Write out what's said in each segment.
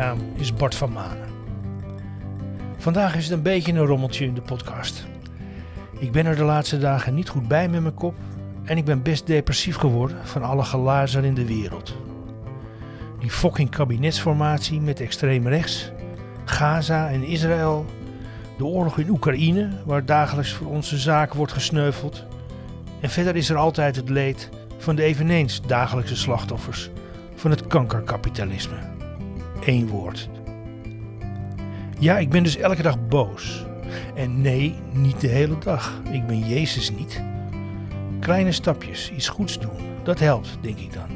naam is Bart van Manen. Vandaag is het een beetje een rommeltje in de podcast. Ik ben er de laatste dagen niet goed bij met mijn kop en ik ben best depressief geworden van alle gelazer in de wereld. Die fucking kabinetsformatie met extreem rechts, Gaza en Israël, de oorlog in Oekraïne waar dagelijks voor onze zaken wordt gesneuveld. En verder is er altijd het leed van de eveneens dagelijkse slachtoffers van het kankerkapitalisme. Eén woord. Ja, ik ben dus elke dag boos. En nee, niet de hele dag. Ik ben Jezus niet. Kleine stapjes, iets goeds doen, dat helpt, denk ik dan.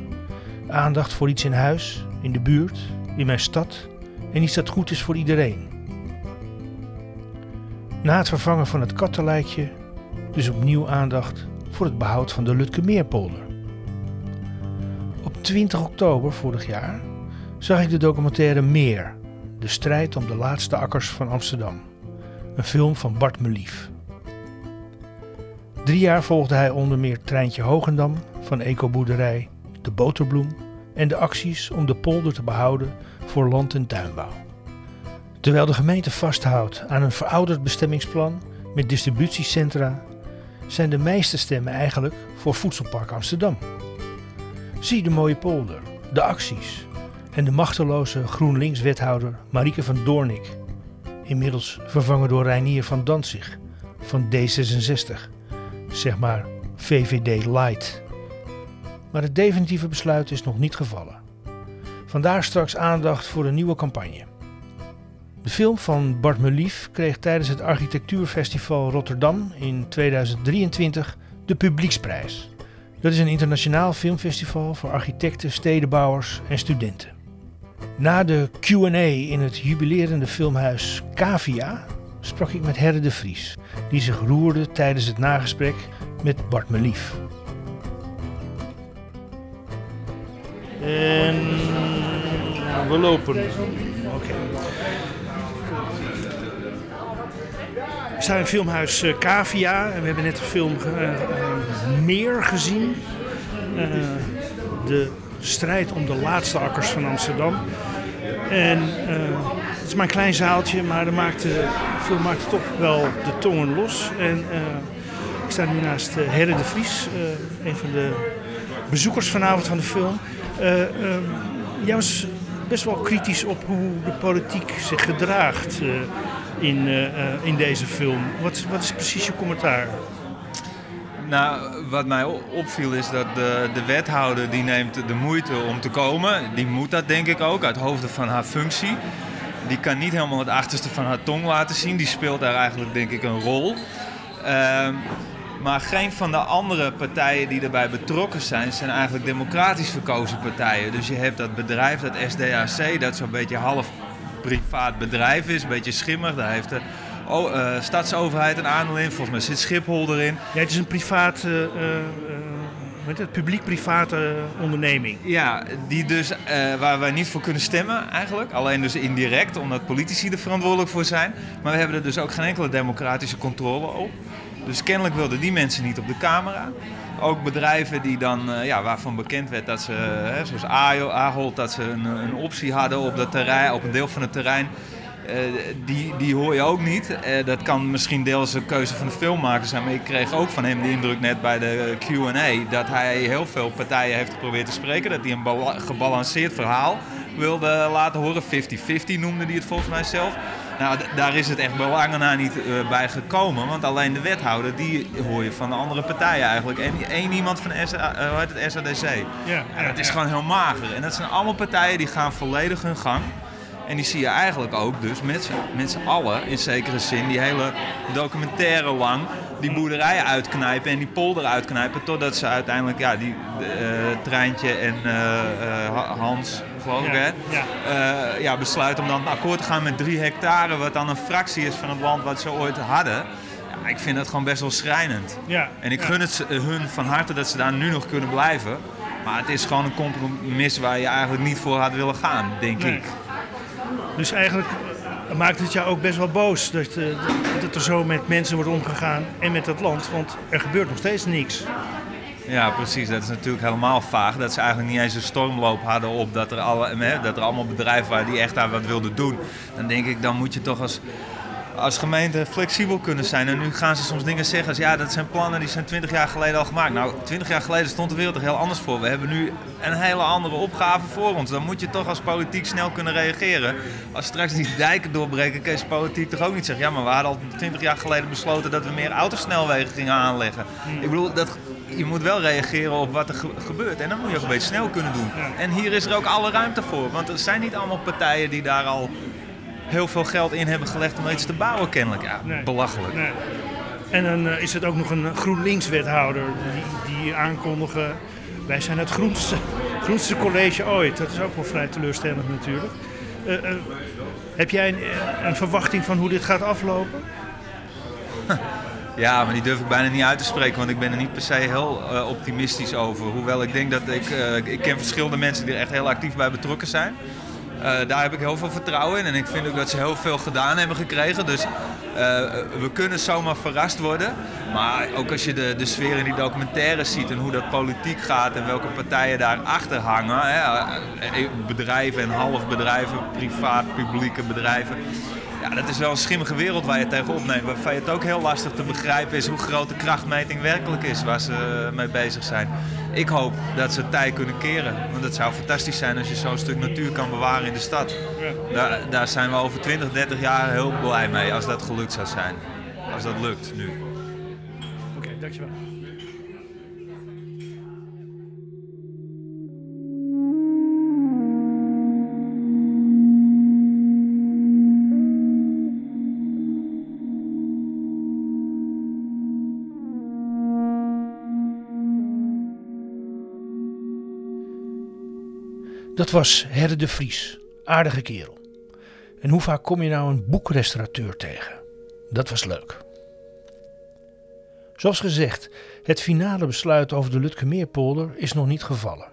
Aandacht voor iets in huis, in de buurt, in mijn stad en iets dat goed is voor iedereen. Na het vervangen van het kattenlijkje, dus opnieuw aandacht voor het behoud van de Lutkemeerpolder. Op 20 oktober vorig jaar zag ik de documentaire Meer, de strijd om de laatste akkers van Amsterdam. Een film van Bart Melief. Drie jaar volgde hij onder meer Treintje Hogendam van Ecoboerderij, De Boterbloem en de acties om de polder te behouden voor land- en tuinbouw. Terwijl de gemeente vasthoudt aan een verouderd bestemmingsplan met distributiecentra, zijn de meeste stemmen eigenlijk voor Voedselpark Amsterdam. Zie de mooie polder, de acties en de machteloze GroenLinks-wethouder Marieke van Doornik, inmiddels vervangen door Reinier van Danzig van D66, zeg maar VVD Light. Maar het definitieve besluit is nog niet gevallen. Vandaar straks aandacht voor een nieuwe campagne. De film van Bart Melief kreeg tijdens het Architectuurfestival Rotterdam in 2023 de Publieksprijs. Dat is een internationaal filmfestival voor architecten, stedenbouwers en studenten. Na de QA in het jubilerende filmhuis Cavia sprak ik met Herre de Vries, die zich roerde tijdens het nagesprek met Bart Melief. En we lopen. Oké. We staan in filmhuis uh, Cavia en we hebben net de film uh, uh, Meer gezien. de strijd om de laatste akkers van Amsterdam. En het is maar een klein zaaltje, maar de, maakte, film maakte toch wel de tongen los. En ik sta nu naast Herre de Vries, een van de bezoekers vanavond van de film. jij was best wel kritisch op hoe de politiek zich gedraagt in, uh, in deze film. Wat, wat is precies je commentaar? Nou, wat mij opviel is dat de, de wethouder die neemt de moeite om te komen. Die moet dat denk ik ook uit hoofde van haar functie. Die kan niet helemaal het achterste van haar tong laten zien. Die speelt daar eigenlijk denk ik een rol. Uh, maar geen van de andere partijen die erbij betrokken zijn, zijn eigenlijk democratisch verkozen partijen. Dus je hebt dat bedrijf, dat SDAC, dat zo'n beetje half privaat bedrijf is, een beetje schimmig. Daar heeft de uh, stadsoverheid een aandeel in. Volgens mij zit Schiphol erin. Ja, het is een privaat, uh, publiek-private onderneming. Ja, die dus, waar wij niet voor kunnen stemmen eigenlijk. Alleen dus indirect, omdat politici er verantwoordelijk voor zijn. Maar we hebben er dus ook geen enkele democratische controle op. Dus kennelijk wilden die mensen niet op de camera. Ook bedrijven die dan, ja, waarvan bekend werd dat ze, hè, zoals Ahold, dat ze een, een, optie hadden op, dat terrein, op een deel van het terrein. Uh, die, die hoor je ook niet. Uh, dat kan misschien deels een keuze van de filmmaker zijn. Maar ik kreeg ook van hem de indruk net bij de QA dat hij heel veel partijen heeft geprobeerd te spreken. Dat hij een gebalanceerd verhaal wilde laten horen. 50-50 noemde hij het volgens mij zelf. Nou, daar is het echt belangen na niet uh, bij gekomen. Want alleen de wethouder, die hoor je van de andere partijen eigenlijk. En één iemand van SA, uh, het SADC. Ja, en dat is gewoon heel mager. En dat zijn allemaal partijen die gaan volledig hun gang. En die zie je eigenlijk ook dus met z'n allen, in zekere zin, die hele documentaire lang, die boerderijen uitknijpen en die polder uitknijpen. Totdat ze uiteindelijk, ja, die uh, Treintje en uh, Hans, geloof ik, hè, ja. ja, besluiten om dan akkoord te gaan met drie hectare, wat dan een fractie is van het land wat ze ooit hadden. Ja, ik vind dat gewoon best wel schrijnend. Ja, en ik gun het hun van harte dat ze daar nu nog kunnen blijven. Maar het is gewoon een compromis waar je eigenlijk niet voor had willen gaan, denk nee. ik. Dus eigenlijk maakt het jou ook best wel boos dat, uh, dat er zo met mensen wordt omgegaan en met het land. Want er gebeurt nog steeds niks. Ja, precies. Dat is natuurlijk helemaal vaag. Dat ze eigenlijk niet eens een stormloop hadden op dat er, alle, dat er allemaal bedrijven waren die echt daar wat wilden doen. Dan denk ik, dan moet je toch als als gemeente flexibel kunnen zijn. En nu gaan ze soms dingen zeggen als ja, dat zijn plannen die zijn 20 jaar geleden al gemaakt. Nou, 20 jaar geleden stond de wereld er heel anders voor. We hebben nu een hele andere opgave voor ons. Dan moet je toch als politiek snel kunnen reageren. Als straks die dijken doorbreken, kun je politiek toch ook niet zeggen... ja, maar we hadden al 20 jaar geleden besloten dat we meer autosnelwegen gingen aanleggen. Ik bedoel, dat, je moet wel reageren op wat er gebeurt. En dan moet je ook een beetje snel kunnen doen. En hier is er ook alle ruimte voor. Want er zijn niet allemaal partijen die daar al heel veel geld in hebben gelegd om iets te bouwen, kennelijk. Ja, belachelijk. Nee. En dan uh, is het ook nog een GroenLinks-wethouder die, die aankondigen... wij zijn het groenste, groenste college ooit. Dat is ook wel vrij teleurstellend natuurlijk. Uh, uh, heb jij een, een, verwachting van hoe dit gaat aflopen? Ja, maar die durf ik bijna niet uit te spreken, want ik ben er niet per se heel optimistisch over. Hoewel ik denk dat ik, ik ken verschillende mensen die er echt heel actief bij betrokken zijn. Uh, daar heb ik heel veel vertrouwen in. En ik vind ook dat ze heel veel gedaan hebben gekregen. Dus uh, we kunnen zomaar verrast worden. Maar ook als je de, de sfeer in die documentaire ziet en hoe dat politiek gaat en welke partijen daarachter hangen. Hè, eh, bedrijven en halfbedrijven, privaat, publieke bedrijven. Ja, dat is wel een schimmige wereld waar je tegen opneemt. Waarvan je het ook heel lastig te begrijpen is hoe groot de krachtmeting werkelijk is waar ze mee bezig zijn. Ik hoop dat ze het tij kunnen keren. Want het zou fantastisch zijn als je zo'n stuk natuur kan bewaren in de stad. Daar, daar zijn we over 20, 30 jaar heel blij mee als dat gelukt zou zijn. Als dat lukt nu. Oké, dankjewel. Dat was Herde de Vries, aardige kerel. En hoe vaak kom je nou een boekrestaurateur tegen? Dat was leuk. Zoals gezegd, het finale besluit over de Lutkemeerpolder is nog niet gevallen.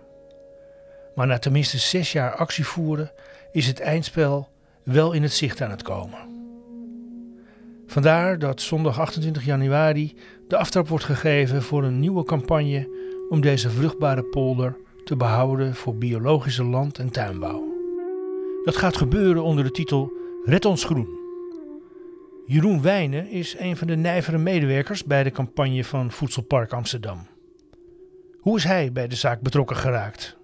Maar na tenminste zes jaar actie voeren is het eindspel wel in het zicht aan het komen. Vandaar dat zondag 28 januari de aftrap wordt gegeven voor een nieuwe campagne om deze vruchtbare polder te behouden voor biologische land- en tuinbouw. Dat gaat gebeuren onder de titel Red ons groen. Jeroen Wijnen is een van de nijvere medewerkers bij de campagne van Voedselpark Amsterdam. Hoe is hij bij de zaak betrokken geraakt?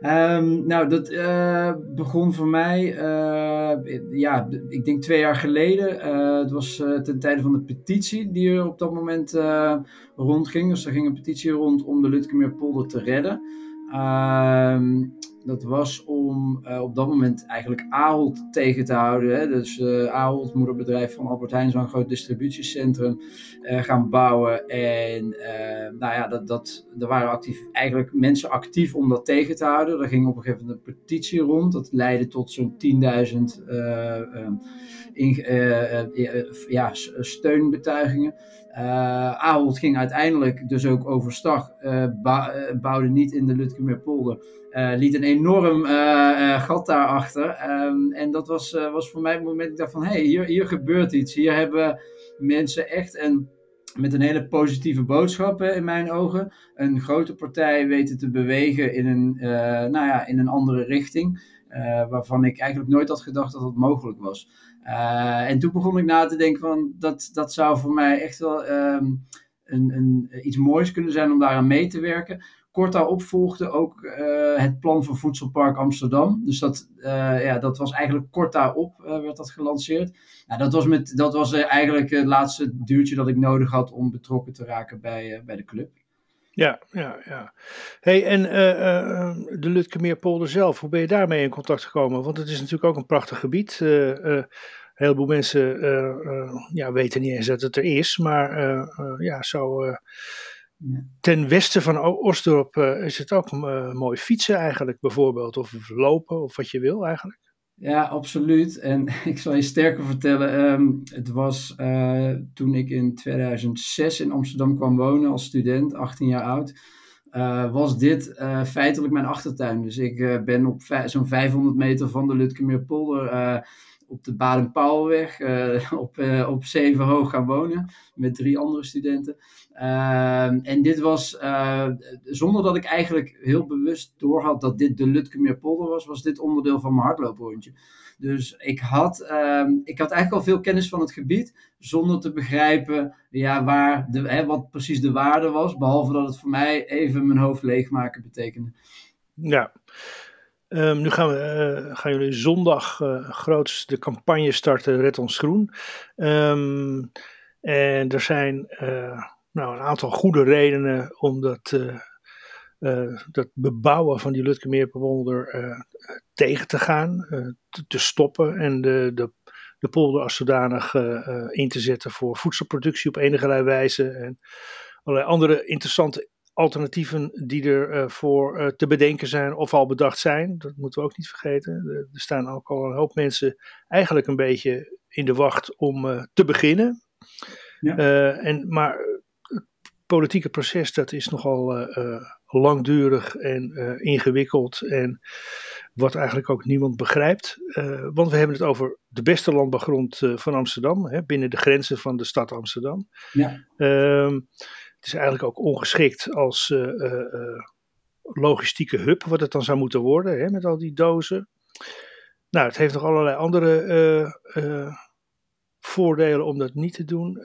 Um, nou, dat uh, begon voor mij, uh, ja, ik denk twee jaar geleden. Uh, het was ten tijde van de petitie die er op dat moment rondging. Dus er ging een petitie rond om de Lutkemeerpolder te redden. Ehm, dat was om uh, op dat moment eigenlijk Ahold tegen te houden. Dus uh, Ahold, moederbedrijf van Albert Heijn, zo'n groot distributiecentrum uh, gaan bouwen. En nou ja, dat, dat, er waren actief, eigenlijk mensen actief om dat tegen te houden. Er ging op een gegeven moment een petitie rond. Dat leidde tot zo'n 10.000 ja, steunbetuigingen. Uh, Ahold ging uiteindelijk dus ook overstag, uh, bouwde niet in de Lutkemeerpolder, uh, liet een enorm gat daarachter. Um, en dat was, was voor mij het moment dat ik dacht van, hé, hey, hier, hier gebeurt iets. Hier hebben mensen echt een, met een hele positieve boodschap in mijn ogen, een grote partij weten te bewegen in een, nou ja, in een andere richting. Waarvan ik eigenlijk nooit had gedacht dat dat mogelijk was. Uh, en toen begon ik na te denken van dat, dat zou voor mij echt wel um, een, een, iets moois kunnen zijn om daaraan mee te werken. Kort daarop volgde ook uh, het plan voor Voedselpark Amsterdam. Dus dat, ja, dat was eigenlijk kort daarop werd dat gelanceerd. Nou, dat was, met, dat was eigenlijk het laatste duurtje dat ik nodig had om betrokken te raken bij, bij de club. Ja, ja, ja. Hey, en uh, de Lutkemeerpolder zelf, hoe ben je daarmee in contact gekomen? Want het is natuurlijk ook een prachtig gebied. Uh, een heleboel mensen ja, weten niet eens dat het er is, maar ja, zo ten westen van Oostdorp is het ook mooi fietsen eigenlijk bijvoorbeeld, of lopen, of wat je wil eigenlijk. Ja, absoluut. En ik zal je sterker vertellen. Um, het was uh, toen ik in 2006 in Amsterdam kwam wonen als student, 18 jaar oud. Uh, was dit uh, feitelijk mijn achtertuin. Dus ik ben op zo'n 500 meter van de Lutkemeerpolder op de Baden-Powellweg uh, op, uh, op Zevenhoog gaan wonen met drie andere studenten. Ehm, en dit was, zonder dat ik eigenlijk heel bewust doorhad dat dit de Lutkemeerpolder was, was dit onderdeel van mijn hardlooprondje. Dus ik had, ehm, ik had eigenlijk al veel kennis van het gebied, zonder te begrijpen ja, waar de, hè, wat precies de waarde was, behalve dat het voor mij even mijn hoofd leegmaken betekende. Ja, Um, nu gaan, we, uh, gaan jullie zondag groots de campagne starten Red ons Groen. Um, en er zijn uh, nou, een aantal goede redenen om dat, dat bebouwen van die Lutkemeerpolder tegen te gaan, te, te, stoppen en de, de, de polder als zodanig in te zetten voor voedselproductie op enige wijze en allerlei andere interessante alternatieven die er uh, voor uh, te bedenken zijn of al bedacht zijn. Dat moeten we ook niet vergeten. Er staan ook al een hoop mensen eigenlijk een beetje in de wacht om uh, te beginnen. Ja. en, maar het politieke proces dat is nogal langdurig en ingewikkeld en wat eigenlijk ook niemand begrijpt. want we hebben het over de beste landbouwgrond van Amsterdam, hè, binnen de grenzen van de stad Amsterdam. Ja. Ehm, is eigenlijk ook ongeschikt als uh, uh, logistieke hub, wat het dan zou moeten worden, hè, met al die dozen. Nou, het heeft nog allerlei andere voordelen om dat niet te doen.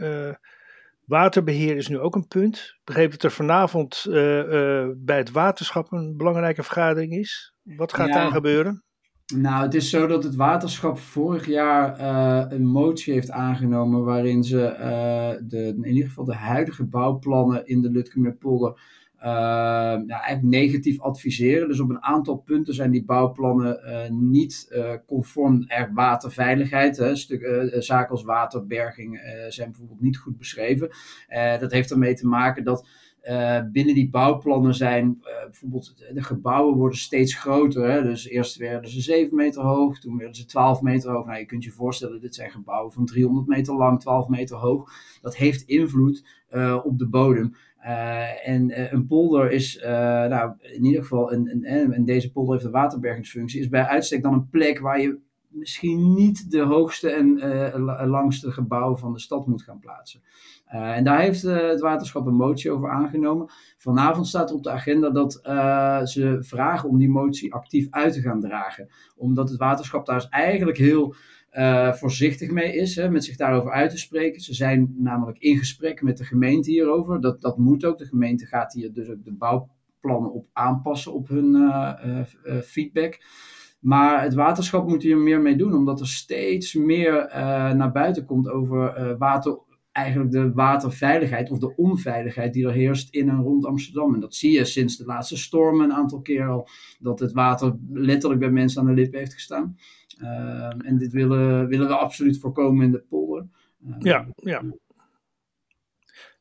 waterbeheer is nu ook een punt. Ik begreep dat er vanavond bij het waterschap een belangrijke vergadering is. Wat gaat daar gebeuren? Nou, het is zo dat het waterschap vorig jaar uh, een motie heeft aangenomen waarin ze uh, de, in ieder geval de huidige bouwplannen in de Lutkemeerpolder nou, eigenlijk negatief adviseren. Dus op een aantal punten zijn die bouwplannen niet conform er waterveiligheid. Hè, stuk, zaken als waterberging zijn bijvoorbeeld niet goed beschreven. dat heeft ermee te maken dat uh, binnen die bouwplannen zijn uh, bijvoorbeeld de gebouwen worden steeds groter. Hè? Dus eerst werden ze 7 meter hoog, toen werden ze 12 meter hoog. Nou, je kunt je voorstellen, dit zijn gebouwen van 300 meter lang, 12 meter hoog. Dat heeft invloed uh, op de bodem. en een polder is, nou, in ieder geval, een, een, en deze polder heeft een waterbergingsfunctie, is bij uitstek dan een plek waar je misschien niet de hoogste en langste gebouwen van de stad moet gaan plaatsen. Uh, en daar heeft uh, het waterschap een motie over aangenomen. Vanavond staat er op de agenda dat ze vragen om die motie actief uit te gaan dragen. Omdat het waterschap daar eigenlijk heel voorzichtig mee is, hè, met zich daarover uit te spreken. Ze zijn namelijk in gesprek met de gemeente hierover. Dat, dat moet ook. De gemeente gaat hier dus ook de bouwplannen op aanpassen op hun feedback. Maar het waterschap moet hier meer mee doen, omdat er steeds meer naar buiten komt over water eigenlijk de waterveiligheid of de onveiligheid die er heerst in en rond Amsterdam. En dat zie je sinds de laatste stormen een aantal keer al, dat het water letterlijk bij mensen aan de lippen heeft gestaan. Ehm, en dit willen, willen we absoluut voorkomen in de polder. Ehm, ja, ja.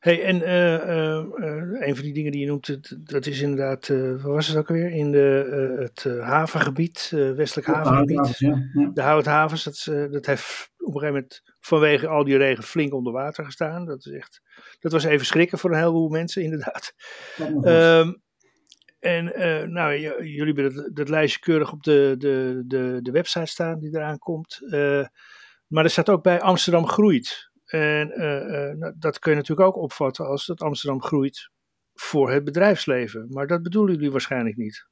Hey, en uh, uh, een van die dingen die je noemt, dat is inderdaad, wat was het ook weer? In de, het havengebied, westelijk havengebied. Ja, ja. De houthavens, dat, dat heeft op een gegeven moment vanwege al die regen flink onder water gestaan. Dat, is echt, dat was even schrikken voor een heleboel mensen, inderdaad. Um, en nou, jullie hebben dat, dat, lijstje keurig op de, de, de, de website staan die eraan komt. maar er staat ook bij Amsterdam groeit. En uh, uh, dat kun je natuurlijk ook opvatten als dat Amsterdam groeit voor het bedrijfsleven. Maar dat bedoelen jullie waarschijnlijk niet.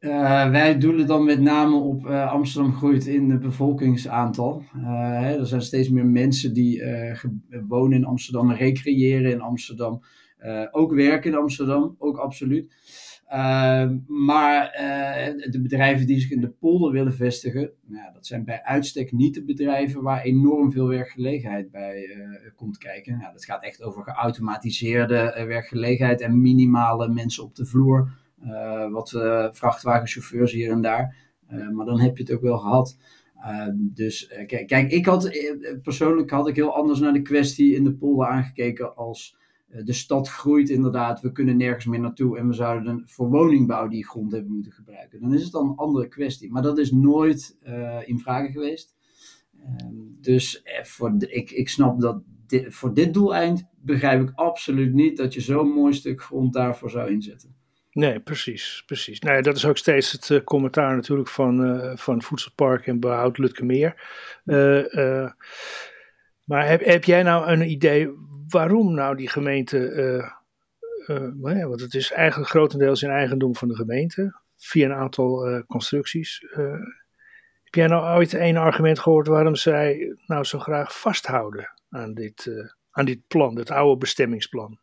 Uh, wij doelen dan met name op Amsterdam groeit in het bevolkingsaantal. Hè, er zijn steeds meer mensen die wonen in Amsterdam, recreëren in Amsterdam, ook werken in Amsterdam, ook absoluut. Ehm, maar uh, de bedrijven die zich in de polder willen vestigen, nou, dat zijn bij uitstek niet de bedrijven waar enorm veel werkgelegenheid bij uh, komt kijken. Nou, dat gaat echt over geautomatiseerde uh, werkgelegenheid en minimale mensen op de vloer. wat vrachtwagenchauffeurs hier en daar. maar dan heb je het ook wel gehad. Ehm, dus kijk, ik had persoonlijk had ik heel anders naar de kwestie in de polder aangekeken als eh, de stad groeit inderdaad, we kunnen nergens meer naartoe en we zouden voor woningbouw die grond hebben moeten gebruiken. Dan is het dan een andere kwestie. Maar dat is nooit uh, in vraag geweest. Uh, dus eh, voor ik, ik snap dat voor dit doeleind begrijp ik absoluut niet dat je zo'n mooi stuk grond daarvoor zou inzetten. Nee, precies. precies. Nou dat is ook steeds het uh, commentaar natuurlijk van, van Voedselpark en Behoud Lutkemeer. Maar heb, heb jij nou een idee waarom nou die gemeente, want het is eigenlijk grotendeels in eigendom van de gemeente, via een aantal constructies. heb jij nou ooit een argument gehoord waarom zij nou zo graag vasthouden aan dit, aan dit plan, het oude bestemmingsplan?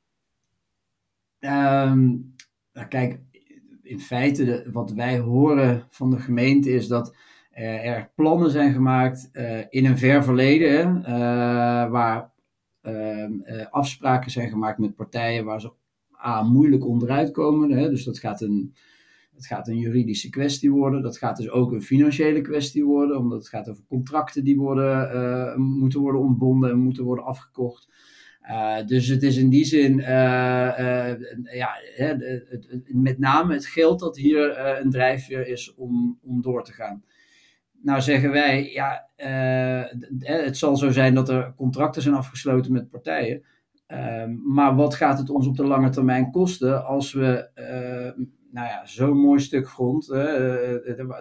Um, nou, kijk, in feite, wat wij horen van de gemeente is dat er plannen zijn gemaakt in een ver verleden, waar ehm, afspraken zijn gemaakt met partijen waar ze A, moeilijk onderuit komen. Hè, dus dat gaat een, gaat een juridische kwestie worden. Dat gaat dus ook een financiële kwestie worden, omdat het gaat over contracten die worden, moeten worden ontbonden en moeten worden afgekocht. Uh, dus het is in die zin, ja, met name het geld dat hier een drijfveer is om, om door te gaan. Nou zeggen wij, ja, het zal zo zijn dat er contracten zijn afgesloten met partijen. Ehm, maar wat gaat het ons op de lange termijn kosten als we nou ja, zo'n mooi stuk grond,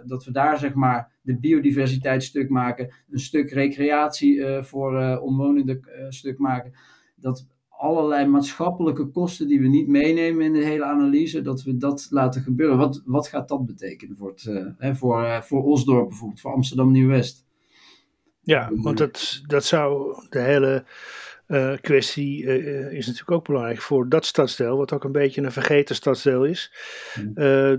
dat we daar zeg maar de biodiversiteit stuk maken, een stuk recreatie voor omwonenden stuk maken dat allerlei maatschappelijke kosten die we niet meenemen in de hele analyse, dat we dat laten gebeuren. Wat, wat gaat dat betekenen voor, het, uh, voor, uh, voor Osdorp bijvoorbeeld, voor Amsterdam Nieuw-West? Ja, want dat, dat zou de hele uh, kwestie is natuurlijk ook belangrijk voor dat stadsdeel, wat ook een beetje een vergeten stadsdeel is.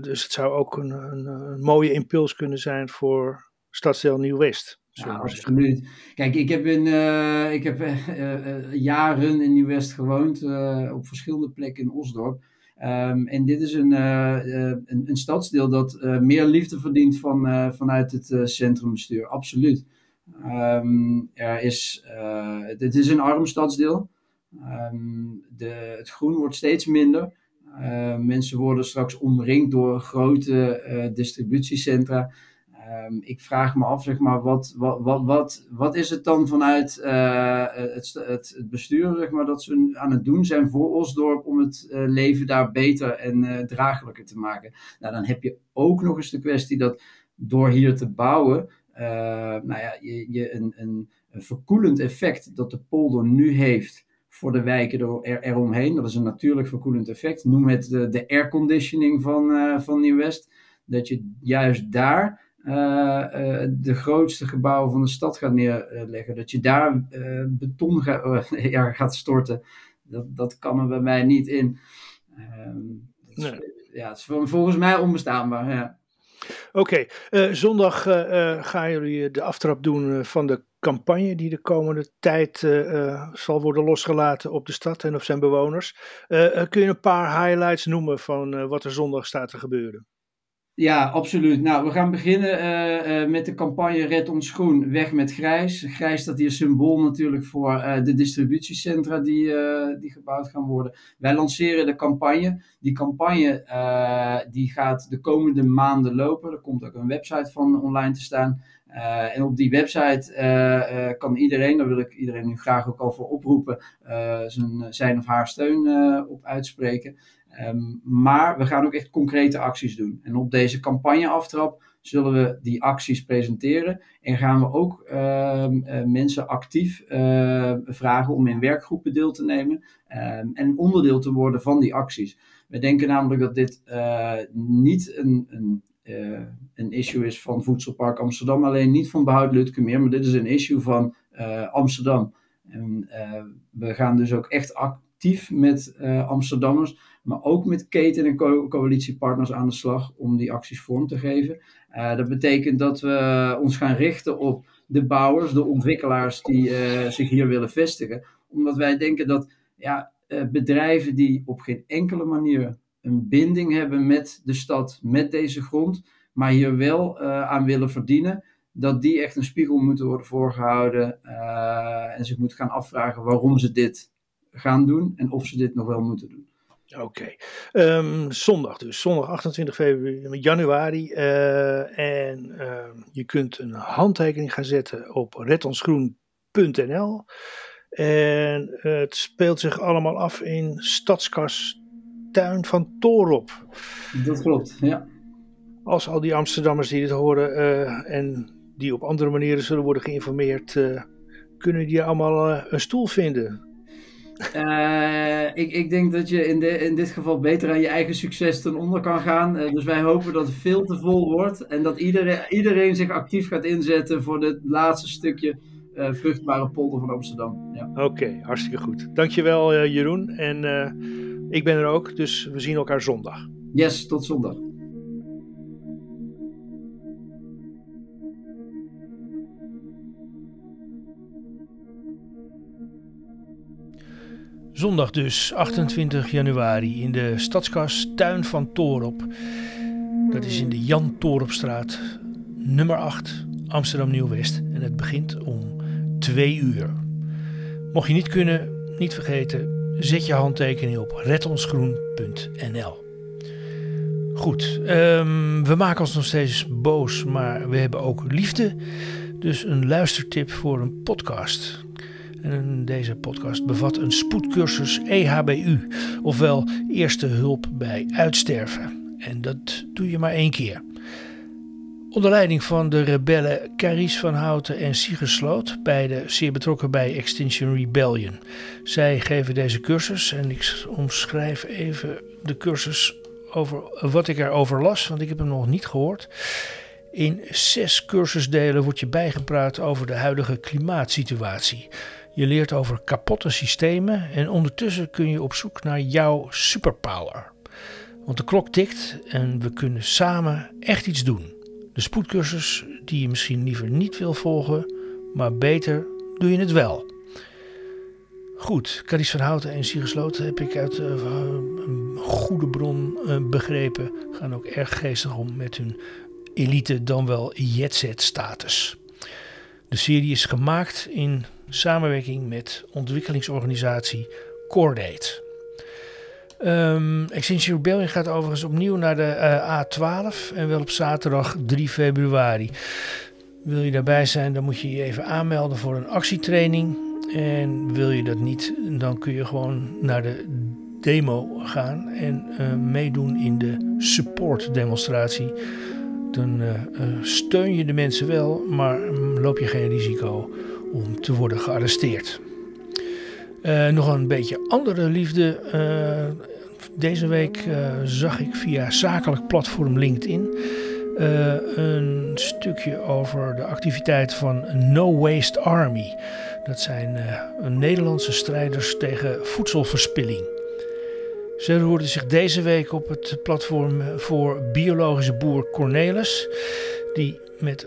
dus het zou ook een, een, een mooie impuls kunnen zijn voor stadsdeel Nieuw-West. Ja, absoluut. Kijk, ik heb, in, uh, ik heb uh, jaren in Nieuw-West gewoond, op verschillende plekken in Osdorp. Um, en dit is een, een, een, stadsdeel dat meer liefde verdient van, vanuit het centrumbestuur, absoluut. Um, er is, dit is een arm stadsdeel. Um, de, het groen wordt steeds minder. mensen worden straks omringd door grote distributiecentra. Um, ik vraag me af, zeg maar, wat, wat, wat, wat, wat is het dan vanuit uh, het, het, bestuur, zeg maar, dat ze aan het doen zijn voor Osdorp om het uh, leven daar beter en uh, draaglijker te maken? Nou, dan heb je ook nog eens de kwestie dat door hier te bouwen, nou ja, je, je een, een, verkoelend effect dat de polder nu heeft voor de wijken er, eromheen, dat is een natuurlijk verkoelend effect. Noem het de, airconditioning van, van Nieuw-West. Dat je juist daar de grootste gebouwen van de stad gaat neerleggen. Dat je daar uh, beton ga, ja, gaat storten, dat, dat kan er bij mij niet in. Ehm, nee. ja, het is volgens mij onbestaanbaar. Ja. Oké, okay. zondag gaan jullie de aftrap doen van de campagne die de komende tijd zal worden losgelaten op de stad en op zijn bewoners. kun je een paar highlights noemen van wat er zondag staat te gebeuren? Ja, absoluut. Nou, we gaan beginnen uh, uh, met de campagne Red ons Groen, weg met grijs. Grijs staat hier symbool natuurlijk voor uh, de distributiecentra die, die gebouwd gaan worden. Wij lanceren de campagne. Die campagne die gaat de komende maanden lopen. Er komt ook een website van online te staan. En op die website kan iedereen, daar wil ik iedereen nu graag ook voor oproepen, zijn, zijn of haar steun op uitspreken. Um, maar we gaan ook echt concrete acties doen. En op deze campagneaftrap zullen we die acties presenteren. En gaan we ook uh, mensen actief vragen om in werkgroepen deel te nemen. Um, en onderdeel te worden van die acties. We denken namelijk dat dit eh, niet een, een, een issue is van Voedselpark Amsterdam. Alleen niet van Behoud Lutkemeer. Maar dit is een issue van Amsterdam. En we gaan dus ook echt actief met Amsterdammers maar ook met keten- en co coalitiepartners aan de slag om die acties vorm te geven. Dat betekent dat we ons gaan richten op de bouwers, de ontwikkelaars die zich hier willen vestigen. Omdat wij denken dat ja, bedrijven die op geen enkele manier een binding hebben met de stad, met deze grond, maar hier wel aan willen verdienen, dat die echt een spiegel moeten worden voorgehouden en zich moeten gaan afvragen waarom ze dit gaan doen en of ze dit nog wel moeten doen. Oké. Um, zondag dus. Zondag 28 februari, januari. Uh, en uh, je kunt een handtekening gaan zetten op redonsgroen.nl. En het speelt zich allemaal af in Stadskas tuin van Torop. Dat klopt, ja. Als al die Amsterdammers die dit horen eh, en die op andere manieren zullen worden geïnformeerd, uh, kunnen die allemaal uh, een stoel vinden? ik, ik denk dat je in, de, in dit geval beter aan je eigen succes ten onder kan gaan. dus wij hopen dat het veel te vol wordt en dat iedereen, iedereen zich actief gaat inzetten voor het laatste stukje vruchtbare polder van Amsterdam. Ja. Oké, hartstikke goed. Dankjewel Jeroen en ik ben er ook, dus we zien elkaar zondag. Yes, tot zondag. Zondag dus, 28 januari, in de stadskas Tuin van Torop. Dat is in de Jan Toropstraat, nummer 8, Amsterdam Nieuw-West. En het begint om 2 uur. Mocht je niet kunnen, niet vergeten, zet je handtekening op redonsgroen.nl. Goed, um, we maken ons nog steeds boos, maar we hebben ook liefde. Dus een luistertip voor een podcast. En deze podcast bevat een spoedcursus EHBU, ofwel Eerste Hulp bij Uitsterven. En dat doe je maar één keer. Onder leiding van de rebellen Carice van Houten en Siegersloot, beide zeer betrokken bij Extinction Rebellion. Zij geven deze cursus en ik omschrijf even de cursus over wat ik erover las, want ik heb hem nog niet gehoord. In zes cursusdelen wordt je bijgepraat over de huidige klimaatsituatie. Je leert over kapotte systemen en ondertussen kun je op zoek naar jouw superpower. Want de klok tikt en we kunnen samen echt iets doen. De spoedcursus die je misschien liever niet wil volgen, maar beter doe je het wel. Goed, Caries van Houten en Siegersloot heb ik uit uh, een goede bron uh, begrepen. Gaan ook erg geestig om met hun elite dan wel jetset status. De serie is gemaakt in samenwerking met ontwikkelingsorganisatie Cordate. Um, Extinction Rebellion gaat overigens opnieuw naar de uh, A12 en wel op zaterdag 3 februari. Wil je daarbij zijn, dan moet je je even aanmelden voor een actietraining. En wil je dat niet, dan kun je gewoon naar de demo gaan en uh, meedoen in de support demonstratie. Dan uh, steun je de mensen wel, maar um, loop je geen risico om te worden gearresteerd. Uh, nog een beetje andere liefde. Uh, deze week uh, zag ik via zakelijk platform LinkedIn een stukje over de activiteit van No Waste Army. Dat zijn Nederlandse strijders tegen voedselverspilling. Ze roerden zich deze week op het platform voor biologische boer Cornelis, die met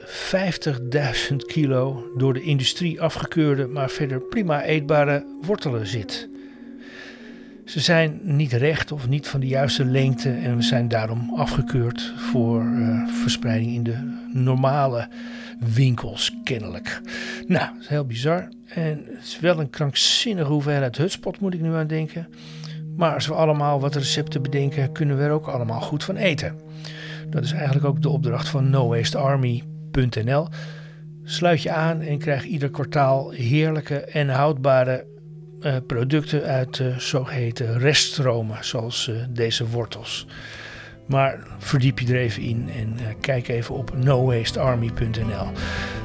50.000 kilo door de industrie afgekeurde, maar verder prima eetbare wortelen zit. Ze zijn niet recht of niet van de juiste lengte en zijn daarom afgekeurd voor uh, verspreiding in de normale winkels, kennelijk. Nou, is heel bizar. En het is wel een krankzinnige hoeveelheid hutspot, moet ik nu aan denken. Maar als we allemaal wat recepten bedenken, kunnen we er ook allemaal goed van eten. Dat is eigenlijk ook de opdracht van nowastearmy.nl. Sluit je aan en krijg ieder kwartaal heerlijke en houdbare uh, producten uit uh, zogeheten reststromen, zoals uh, deze wortels. Maar verdiep je er even in en kijk even op nowastearmy.nl.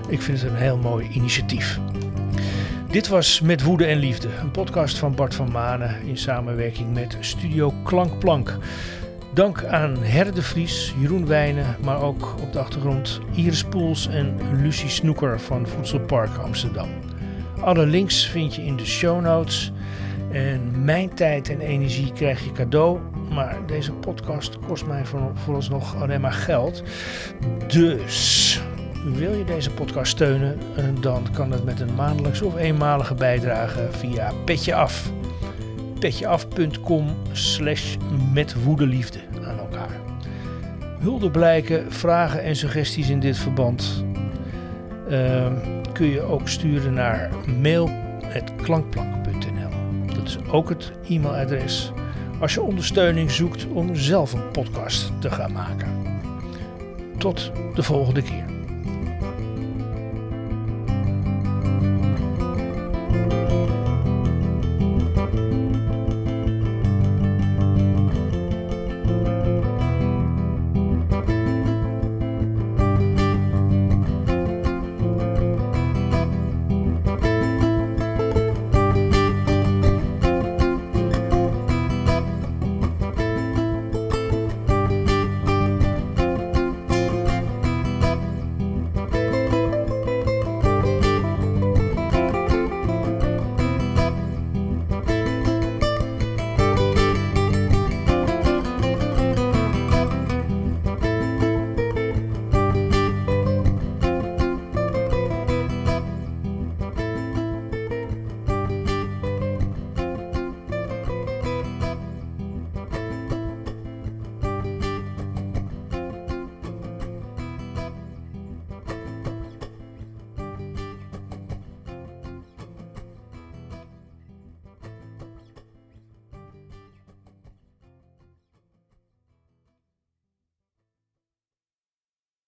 Ik vind het een heel mooi initiatief. Dit was Met Woede en Liefde, een podcast van Bart van Manen in samenwerking met Studio Klankplank. Dank aan Herde Vries, Jeroen Wijnen, maar ook op de achtergrond Iris Poels en Lucie Snoeker van Voedselpark Amsterdam. Alle links vind je in de show notes. En mijn tijd en energie krijg je cadeau. Maar deze podcast kost mij vooralsnog alleen maar geld. Dus wil je deze podcast steunen, eh, dan kan dat met een maandelijks of eenmalige bijdrage via Petje Af petjeaf.com slash met aan elkaar. Hulde blijken, vragen en suggesties in dit verband uh, kun je ook sturen naar mail.klankplank.nl. Dat is ook het e-mailadres als je ondersteuning zoekt om zelf een podcast te gaan maken. Tot de volgende keer.